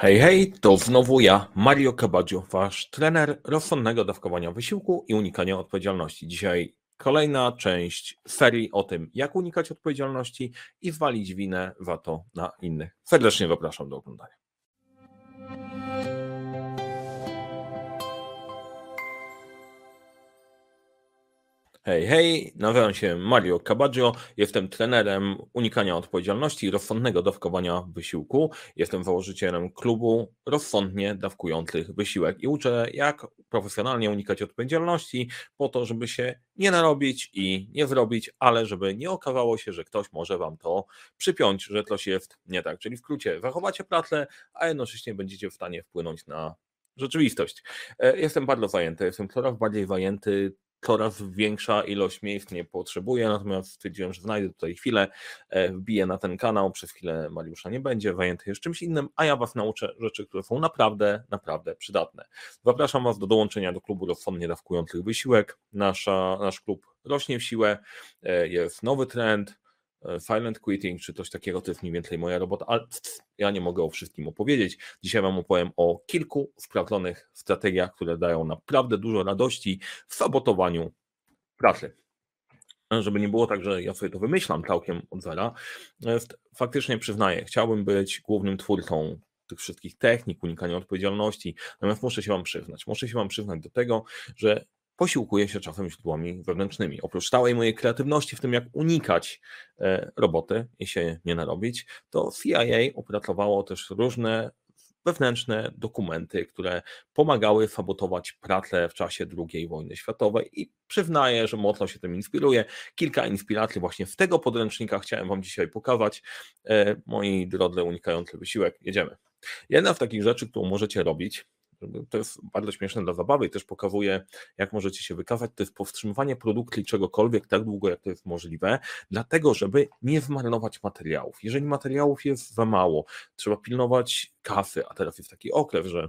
Hej, hej, to znowu ja, Mario Cabaggio, wasz trener rozsądnego dawkowania wysiłku i unikania odpowiedzialności. Dzisiaj kolejna część serii o tym, jak unikać odpowiedzialności i zwalić winę za to na innych. Serdecznie zapraszam do oglądania. Hej, hej, nazywam się Mario Cabaggio, jestem trenerem unikania odpowiedzialności i rozsądnego dawkowania wysiłku. Jestem założycielem klubu rozsądnie dawkujących wysiłek i uczę, jak profesjonalnie unikać odpowiedzialności po to, żeby się nie narobić i nie zrobić, ale żeby nie okazało się, że ktoś może wam to przypiąć, że coś jest nie tak. Czyli w skrócie, zachowacie pracę, a jednocześnie będziecie w stanie wpłynąć na rzeczywistość. E, jestem bardzo zajęty, jestem coraz bardziej zajęty coraz większa ilość miejsc nie potrzebuję, natomiast stwierdziłem, że znajdę tutaj chwilę, e, wbiję na ten kanał, przez chwilę Mariusza nie będzie, zajęty jest czymś innym, a ja Was nauczę rzeczy, które są naprawdę, naprawdę przydatne. Zapraszam Was do dołączenia do klubu rozsądnie dawkujących wysiłek. Nasza, nasz klub rośnie w siłę, e, jest nowy trend, silent quitting, czy coś takiego, to jest mniej więcej moja robota, ale ja nie mogę o wszystkim opowiedzieć. Dzisiaj Wam opowiem o kilku sprawdzonych strategiach, które dają naprawdę dużo radości w sabotowaniu pracy. E, żeby nie było tak, że ja sobie to wymyślam całkiem od zera, e, faktycznie przyznaję, chciałbym być głównym twórcą tych wszystkich technik, unikania odpowiedzialności, natomiast muszę się Wam przyznać, muszę się Wam przyznać do tego, że posiłkuję się czasem źródłami wewnętrznymi. Oprócz stałej mojej kreatywności w tym, jak unikać e, roboty i się nie narobić, to CIA opracowało też różne wewnętrzne dokumenty, które pomagały sabotować pracę w czasie II wojny światowej i przyznaję, że mocno się tym inspiruje. Kilka inspiracji właśnie w tego podręcznika chciałem Wam dzisiaj pokazać. E, moi drodzy, unikający wysiłek, jedziemy. Jedna z takich rzeczy, którą możecie robić, to jest bardzo śmieszne dla zabawy i też pokazuje, jak możecie się wykazać, to jest powstrzymywanie produkcji czegokolwiek tak długo, jak to jest możliwe, dlatego, żeby nie zmarnować materiałów. Jeżeli materiałów jest za mało, trzeba pilnować kasy, a teraz jest taki okres, że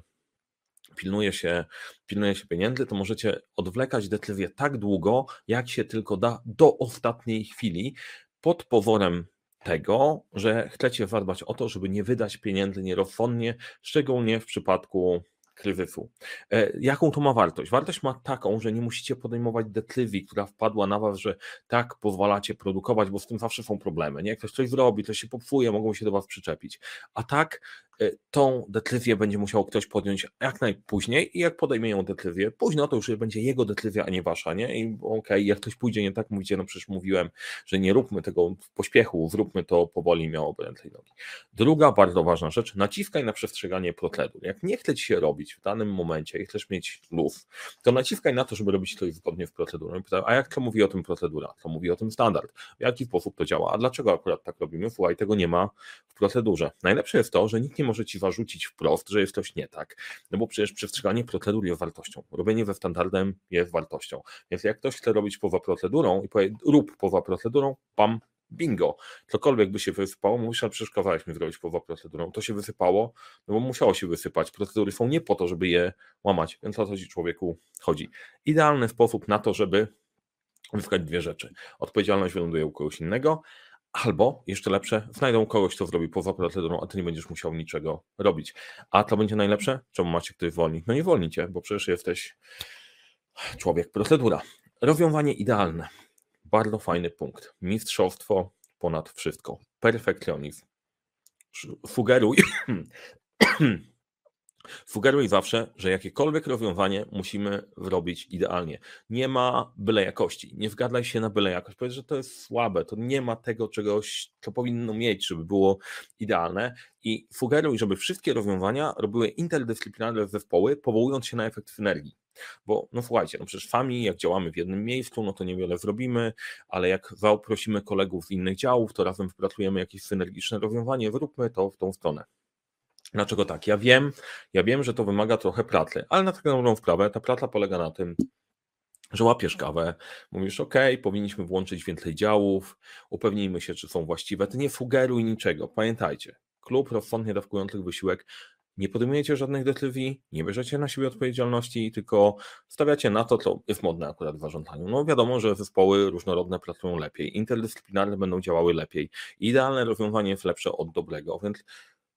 pilnuje się, pilnuje się pieniędzy, to możecie odwlekać decyzję tak długo, jak się tylko da, do ostatniej chwili, pod pozorem tego, że chcecie zadbać o to, żeby nie wydać pieniędzy nierozsądnie, szczególnie w przypadku kryzysu. E, jaką to ma wartość? Wartość ma taką, że nie musicie podejmować decyzji, która wpadła na was, że tak pozwalacie produkować, bo z tym zawsze są problemy. Nie? Ktoś coś zrobi, to się popsuje, mogą się do was przyczepić. A tak tą decyzję będzie musiał ktoś podjąć jak najpóźniej i jak podejmie ją decyzję, późno to już będzie jego decyzja, a nie wasza, nie? I okej, okay, jak ktoś pójdzie nie tak, mówicie, no przecież mówiłem, że nie róbmy tego w pośpiechu, zróbmy to powoli, miałoby ręce i nogi. Druga bardzo ważna rzecz, naciskaj na przestrzeganie procedur. Jak nie chce ci się robić w danym momencie i chcesz mieć luz, to naciskaj na to, żeby robić to zgodnie w procedurze. A jak to mówi o tym procedura? To mówi o tym standard. W jaki sposób to działa? A dlaczego akurat tak robimy? Słuchaj, tego nie ma w procedurze. Najlepsze jest to, że nikt nie może ci zarzucić wprost, że jest coś nie tak. No bo przecież przestrzeganie procedur jest wartością. Robienie we standardem jest wartością. Więc jak ktoś chce robić poza procedurą i powie, rób poza procedurą, pam, bingo. Cokolwiek by się wysypało, mówisz, ale mi zrobić poza procedurą. To się wysypało, no bo musiało się wysypać. Procedury są nie po to, żeby je łamać, więc o co ci człowieku chodzi. Idealny sposób na to, żeby wyskać dwie rzeczy. Odpowiedzialność wyląduje u kogoś innego, Albo jeszcze lepsze, znajdą kogoś, kto zrobi poza procedurą, a ty nie będziesz musiał niczego robić. A to będzie najlepsze? Czemu macie ktoś zwolnić? No nie wolnicie, bo przecież jesteś człowiek procedura. Rozwiązanie idealne. Bardzo fajny punkt. Mistrzostwo ponad wszystko. Perfekcjonizm. Sugeruj. Sugeruj zawsze, że jakiekolwiek rozwiązanie musimy robić idealnie. Nie ma byle jakości. Nie zgadzaj się na byle jakość. Powiedz, że to jest słabe, to nie ma tego czegoś, co powinno mieć, żeby było idealne. I sugeruj, żeby wszystkie rozwiązania robiły interdyscyplinarne zespoły, powołując się na efekt synergii. Bo no słuchajcie, no przecież sami jak działamy w jednym miejscu, no to niewiele zrobimy, ale jak zaprosimy kolegów z innych działów, to razem wypracujemy jakieś synergiczne rozwiązanie, zróbmy to w tą stronę. Dlaczego tak? Ja wiem, ja wiem, że to wymaga trochę pracy, ale na taką dobrą sprawę ta praca polega na tym, że łapiesz kawę, mówisz, OK, powinniśmy włączyć więcej działów, upewnijmy się, czy są właściwe. Ty nie fugeruj niczego. Pamiętajcie, klub rozsądnie dawkujących wysiłek nie podejmujecie żadnych decyzji, nie bierzecie na siebie odpowiedzialności, tylko stawiacie na to, co jest modne akurat w zarządzaniu. No wiadomo, że zespoły różnorodne pracują lepiej, interdyscyplinarne będą działały lepiej. Idealne rozwiązanie jest lepsze od dobrego, więc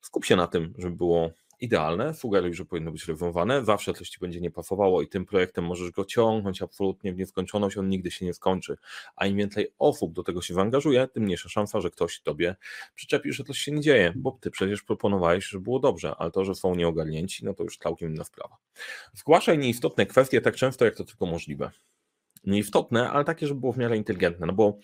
skup się na tym, żeby było idealne, sugeruj, że powinno być reformowane, zawsze coś ci będzie nie pasowało i tym projektem możesz go ciągnąć absolutnie w nieskończoność, on nigdy się nie skończy, a im więcej osób do tego się zaangażuje, tym mniejsza szansa, że ktoś tobie przyczepi, że coś się nie dzieje, bo ty przecież proponowałeś, że było dobrze, ale to, że są nieogarnięci, no to już całkiem inna sprawa. Zgłaszaj nieistotne kwestie tak często, jak to tylko możliwe. Nieistotne, ale takie, żeby było w miarę inteligentne, no bo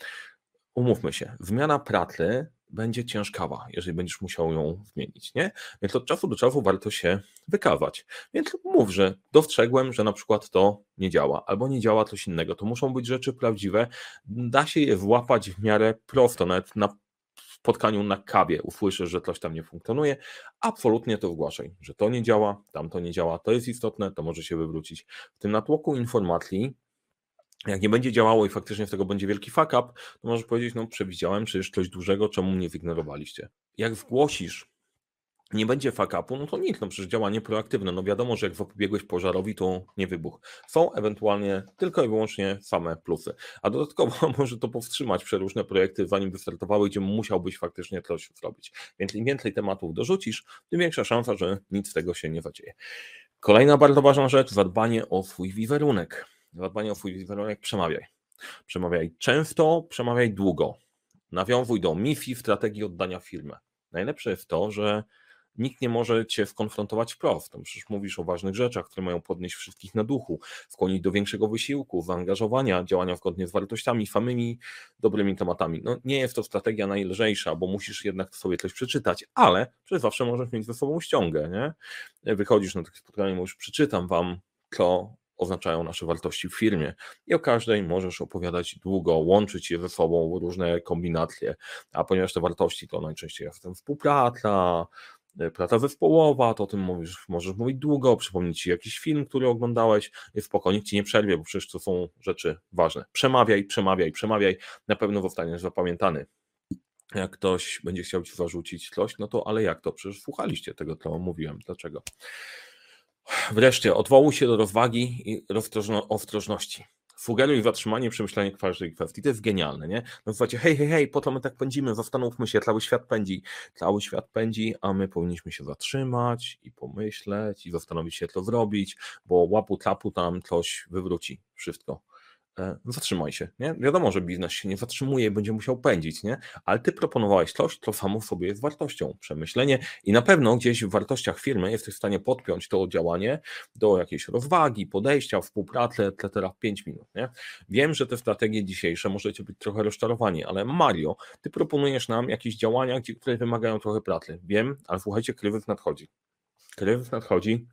umówmy się, wymiana pracy będzie ciężkawa, jeżeli będziesz musiał ją zmienić, nie? Więc od czasu do czasu warto się wykazać. Więc mów, że dostrzegłem, że na przykład to nie działa, albo nie działa coś innego. To muszą być rzeczy prawdziwe. Da się je włapać w miarę prosto, nawet na spotkaniu na kawie usłyszysz, że coś tam nie funkcjonuje, absolutnie to zgłaszaj, że to nie działa, tam to nie działa, to jest istotne, to może się wywrócić. W tym natłoku informacji jak nie będzie działało i faktycznie z tego będzie wielki fuck up, to możesz powiedzieć, no przewidziałem przecież coś dużego, czemu mnie zignorowaliście. Jak zgłosisz, nie będzie fuck upu, no to nic, no przecież działanie proaktywne, no wiadomo, że jak zapobiegłeś pożarowi, to nie wybuch. Są ewentualnie tylko i wyłącznie same plusy, a dodatkowo może to powstrzymać przeróżne projekty, zanim wystartowały, gdzie musiałbyś faktycznie coś zrobić. Więc im więcej tematów dorzucisz, tym większa szansa, że nic z tego się nie zadzieje. Kolejna bardzo ważna rzecz, zadbanie o swój wizerunek zadbanie o swój wizerunek, przemawiaj. Przemawiaj często, przemawiaj długo. Nawiązuj do misji, strategii oddania firmy. Najlepsze jest to, że nikt nie może cię skonfrontować wprost. Tam przecież mówisz o ważnych rzeczach, które mają podnieść wszystkich na duchu, skłonić do większego wysiłku, zaangażowania, działania zgodnie z wartościami, samymi dobrymi tematami. No, nie jest to strategia najlżejsza, bo musisz jednak sobie coś przeczytać, ale przecież zawsze możesz mieć ze sobą ściągę, nie? Wychodzisz na takie spotkanie, mówisz, przeczytam wam to oznaczają nasze wartości w firmie. I o każdej możesz opowiadać długo, łączyć je ze sobą, różne kombinacje, a ponieważ te wartości to najczęściej jest współpraca, e, praca zespołowa, to o tym mówisz, możesz mówić długo, przypomnieć ci jakiś film, który oglądałeś, spokojnie, ci nie przerwie, bo przecież to są rzeczy ważne. Przemawiaj, przemawiaj, przemawiaj, na pewno zostaniesz zapamiętany. Jak ktoś będzie chciał ci zarzucić coś, no to ale jak to? Przecież słuchaliście tego, co mówiłem. Dlaczego? Wreszcie odwołuj się do rozwagi i ostrożności. Sugeruj zatrzymanie, przemyślenie każdej kwestii. To jest genialne, nie? No słuchajcie, hej, hej, hej, po to my tak pędzimy, zastanówmy się, cały świat pędzi. Cały świat pędzi, a my powinniśmy się zatrzymać i pomyśleć i zastanowić się, co zrobić, bo łapu tapu tam coś wywróci wszystko. E, zatrzymaj się, nie? Wiadomo, że biznes się nie zatrzymuje i będzie musiał pędzić, nie? Ale ty proponowałeś coś, co samo w sobie jest wartością, przemyślenie i na pewno gdzieś w wartościach firmy jesteś w stanie podpiąć to działanie do jakiejś rozwagi, podejścia, współpracy, etc. w 5 minut, nie? Wiem, że te strategie dzisiejsze możecie być trochę rozczarowani, ale Mario, ty proponujesz nam jakieś działania, które wymagają trochę pracy. Wiem, ale słuchajcie, kryzys nadchodzi. Kryzys nadchodzi,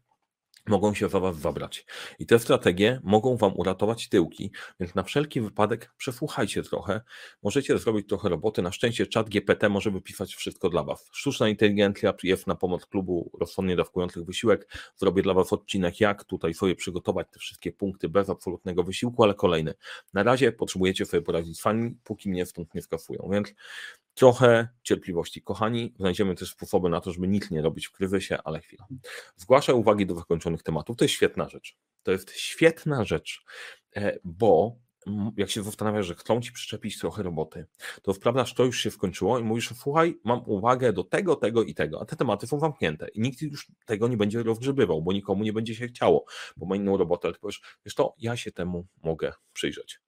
mogą się za was zabrać. I te strategie mogą wam uratować tyłki, więc na wszelki wypadek przesłuchajcie trochę. Możecie zrobić trochę roboty. Na szczęście czat GPT może wypisać wszystko dla was. Sztuczna inteligencja jest na pomoc klubu rozsądnie dawkujących wysiłek. Zrobię dla was odcinek, jak tutaj sobie przygotować te wszystkie punkty bez absolutnego wysiłku, ale kolejny. Na razie potrzebujecie sobie poradzić z fani, póki mnie stąd nie skasują, więc trochę cierpliwości. Kochani, znajdziemy też sposoby na to, żeby nic nie robić w kryzysie, ale chwila. Zgłaszaj uwagi do wykończonych tematów. To jest świetna rzecz. To jest świetna rzecz, e, bo jak się zastanawiasz, że chcą ci przyczepić trochę roboty, to wprawdaż to już się skończyło i mówisz, słuchaj, mam uwagę do tego, tego i tego, a te tematy są zamknięte i nikt już tego nie będzie rozgrzebywał, bo nikomu nie będzie się chciało, bo ma inną robotę, ale ty powiesz, wiesz to, ja się temu mogę przyjrzeć.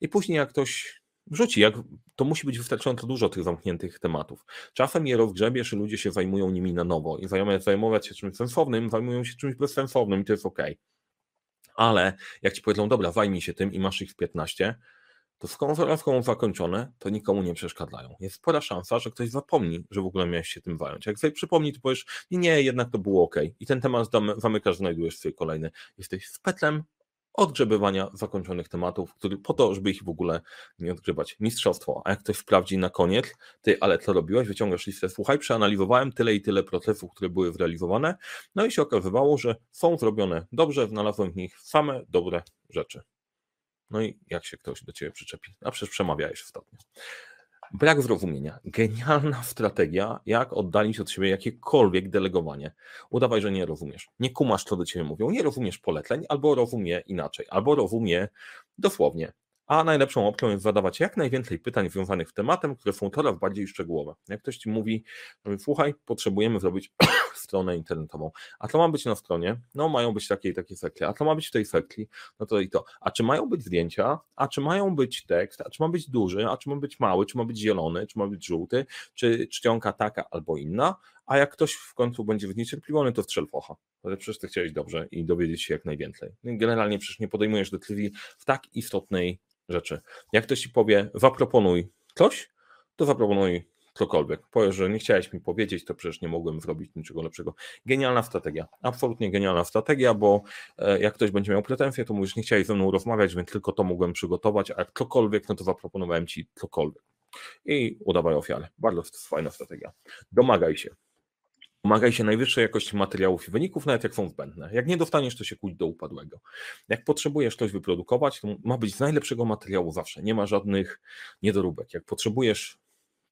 I później jak ktoś wrzuci. Jak, to musi być wystarczająco dużo tych zamkniętych tematów. Czasem je rozgrzebiesz i ludzie się zajmują nimi na nowo i zamiast zajmować się czymś sensownym, zajmują się czymś bezsensownym i to jest ok. Ale jak ci powiedzą, dobra, zajmij się tym i masz ich w 15, to skoro są zakończone, to nikomu nie przeszkadzają. Jest spora szansa, że ktoś zapomni, że w ogóle miałeś się tym zająć. Jak sobie przypomni, to powiesz, nie, nie, jednak to było ok. I ten temat zamykasz, znajdujesz sobie kolejny. Jesteś spetlem odgrzebywania zakończonych tematów, który, po to, żeby ich w ogóle nie odgrzebać. Mistrzostwo. A jak ktoś sprawdzi na koniec, ty, ale co robiłeś? Wyciągasz listę, słuchaj, przeanalizowałem tyle i tyle procesów, które były zrealizowane, no i się okazywało, że są zrobione dobrze, znalazłem w nich same dobre rzeczy. No i jak się ktoś do ciebie przyczepi? A przecież przemawiałeś ostatnio. Brak zrozumienia. Genialna strategia, jak oddalić od siebie jakiekolwiek delegowanie. Udawaj, że nie rozumiesz. Nie kumasz, co do ciebie mówią. Nie rozumiesz poleceń, albo rozumie inaczej, albo rozumie dosłownie. A najlepszą opcją jest zadawać jak najwięcej pytań związanych z tematem, które są coraz bardziej szczegółowe. Jak ktoś ci mówi, słuchaj, potrzebujemy zrobić stronę internetową. A to ma być na stronie? No mają być takie i takie sekcje. A to ma być w tej sekcji? No to i to. A czy mają być zdjęcia? A czy mają być tekst? A czy ma być duży? A czy ma być mały? Czy ma być zielony? Czy ma być żółty? Czy czcionka taka albo inna? A jak ktoś w końcu będzie zniecierpliwiony, to strzel focha. Ale przecież ty chciałeś dobrze i dowiedzieć się jak najwięcej. Generalnie przecież nie podejmujesz decyzji w tak istotnej rzeczy. Jak ktoś ci powie, zaproponuj coś, to zaproponuj cokolwiek. Powiesz, że nie chciałeś mi powiedzieć, to przecież nie mogłem zrobić niczego lepszego. Genialna strategia, absolutnie genialna strategia, bo e, jak ktoś będzie miał pretensje, to mówisz, nie chciałeś ze mną rozmawiać, więc tylko to mogłem przygotować, a jak cokolwiek, no to zaproponowałem ci cokolwiek. I udawaj ofiarę. Bardzo fajna strategia. Domagaj się. Domagaj się najwyższej jakości materiałów i wyników, nawet jak są zbędne. Jak nie dostaniesz, to się kłóć do upadłego. Jak potrzebujesz coś wyprodukować, to ma być z najlepszego materiału zawsze. Nie ma żadnych niedoróbek. Jak potrzebujesz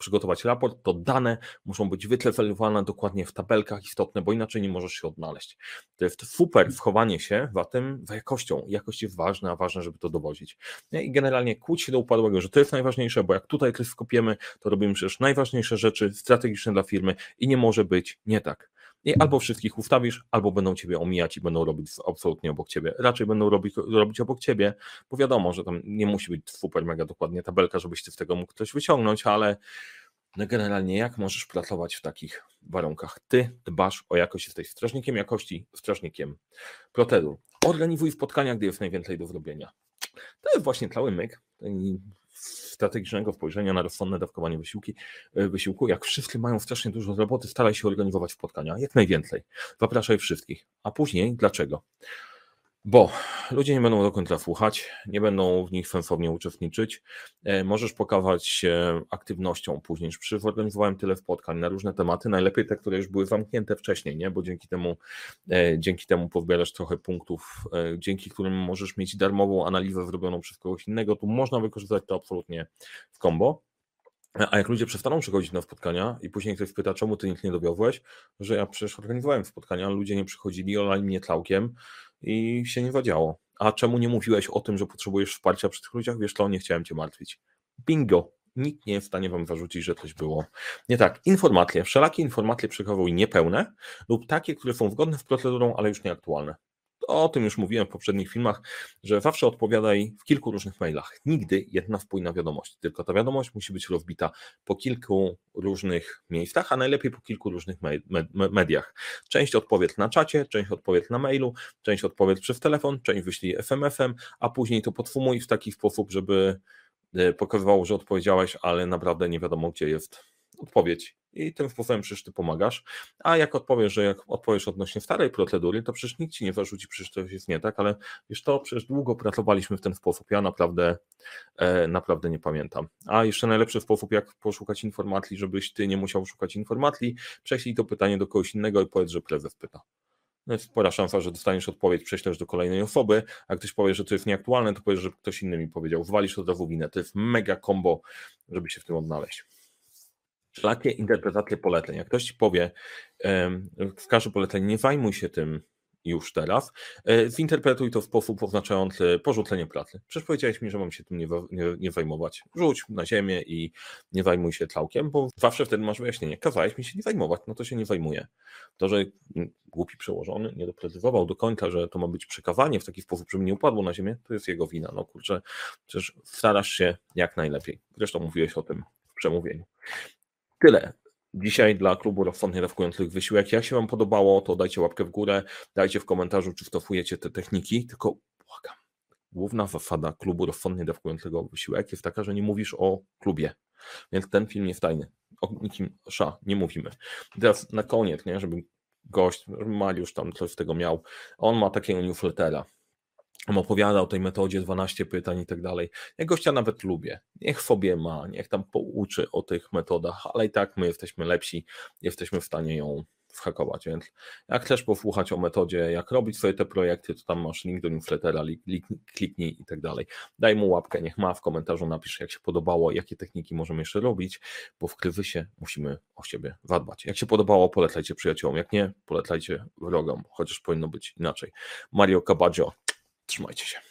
przygotować raport, to dane muszą być wytlefelowane dokładnie w tabelkach istotne, bo inaczej nie możesz się odnaleźć. To jest super wchowanie się w tym za jakością. Jakość jest ważna, a ważne, żeby to dowodzić. I generalnie kłóć się do upadłego, że to jest najważniejsze, bo jak tutaj coś skopiemy, to robimy przecież najważniejsze rzeczy strategiczne dla firmy i nie może być nie tak. I albo wszystkich ustawisz, albo będą ciebie omijać i będą robić absolutnie obok ciebie. Raczej będą robić, robić obok ciebie, bo wiadomo, że tam nie musi być super mega dokładnie tabelka, żebyś ty z tego mógł coś wyciągnąć, ale no generalnie jak możesz pracować w takich warunkach? Ty dbasz o jakość, jesteś strażnikiem jakości, strażnikiem procedur. Organizuj spotkania, gdy jest najwięcej do zrobienia. To jest właśnie cały myk strategicznego spojrzenia na rozsądne dawkowanie wysiłki, e, wysiłku. Jak wszyscy mają strasznie dużo roboty, staraj się organizować spotkania, jak najwięcej. Zapraszaj wszystkich. A później dlaczego? Bo ludzie nie będą do końca słuchać, nie będą w nich sensownie uczestniczyć. E, możesz pokazać się aktywnością później. Przy zorganizowałem tyle spotkań na różne tematy, najlepiej te, które już były zamknięte wcześniej, nie? bo dzięki temu, e, dzięki temu pozbierasz trochę punktów, e, dzięki którym możesz mieć darmową analizę zrobioną przez kogoś innego. Tu można wykorzystać to absolutnie w combo. A jak ludzie przestaną przychodzić na spotkania i później ktoś pyta, czemu ty nic nie dowiozłeś, że ja przecież organizowałem spotkania, ludzie nie przychodzili, olali mnie całkiem, i się nie wadziało. A czemu nie mówiłeś o tym, że potrzebujesz wsparcia przy tych ludziach? Wiesz to nie chciałem cię martwić. Bingo. Nikt nie jest w stanie wam zarzucić, że coś było nie tak. Informacje, wszelakie informacje przechowuj niepełne lub takie, które są zgodne z procedurą, ale już nieaktualne o tym już mówiłem w poprzednich filmach, że zawsze odpowiadaj w kilku różnych mailach. Nigdy jedna wpłyna wiadomość, tylko ta wiadomość musi być rozbita po kilku różnych miejscach, a najlepiej po kilku różnych mediach. Część odpowiedz na czacie, część odpowiedz na mailu, część odpowiedz przez telefon, część wyślij SMS-em, a później to podfumuj w taki sposób, żeby e, pokazywało, że odpowiedziałeś, ale naprawdę nie wiadomo, gdzie jest odpowiedź i tym sposobem przecież ty pomagasz. A jak odpowiesz, że jak odpowiesz odnośnie starej procedury, to przecież nikt ci nie zarzuci, przecież to jest nie tak, ale wiesz to, przecież długo pracowaliśmy w ten sposób. Ja naprawdę, e, naprawdę nie pamiętam. A jeszcze najlepszy sposób, jak poszukać informacji, żebyś ty nie musiał szukać informacji, prześlij to pytanie do kogoś innego i powiedz, że prezes pyta. No jest spora szansa, że dostaniesz odpowiedź, prześlesz do kolejnej osoby, a ktoś powie, że to jest nieaktualne, to powiesz, że ktoś inny mi powiedział. Walisz od razu winę. To jest mega combo, żeby się w tym odnaleźć wszelakie interpretacje poleceń. Jak ktoś ci powie w każdym poleceniu, nie zajmuj się tym już teraz, e, zinterpretuj to w sposób oznaczający porzucenie pracy. Przecież powiedziałeś mi, że mam się tym nie, nie, nie zajmować. Rzuć na ziemię i nie zajmuj się całkiem, bo zawsze wtedy masz wyjaśnienie. Kazałeś mi się nie zajmować, no to się nie zajmuję. To, że głupi przełożony nie doprecyzował do końca, że to ma być przekazanie w taki sposób, żeby nie upadło na ziemię, to jest jego wina. No kurczę, przecież starasz się jak najlepiej. Zresztą mówiłeś o tym w przemówieniu. Tyle. Dzisiaj dla klubu rozsądnie dawkujących wysiłek. Jak się Wam podobało, to dajcie łapkę w górę, dajcie w komentarzu, czy stosujecie te techniki, tylko błagam. Główna zasada klubu rozsądnie dawkującego wysiłek jest taka, że nie mówisz o klubie. Więc ten film jest tajny. O nikim sza nie mówimy. Teraz na koniec, nie, żeby gość, Mariusz tam coś z tego miał, on ma takiego newslettera on opowiada o tej metodzie 12 pytań i tak dalej. Ja gościa nawet lubię. Niech sobie ma, niech tam pouczy o tych metodach, ale i tak my jesteśmy lepsi, jesteśmy w stanie ją whakować, więc jak chcesz posłuchać o metodzie, jak robić swoje te projekty, to tam masz link do newslettera, kliknij i tak dalej. Daj mu łapkę, niech ma w komentarzu, napisz jak się podobało, jakie techniki możemy jeszcze robić, bo w kryzysie musimy o siebie zadbać. Jak się podobało, polecajcie przyjaciołom, jak nie, polecajcie wrogom, chociaż powinno być inaczej. Mario Cabaggio Trzymajcie się.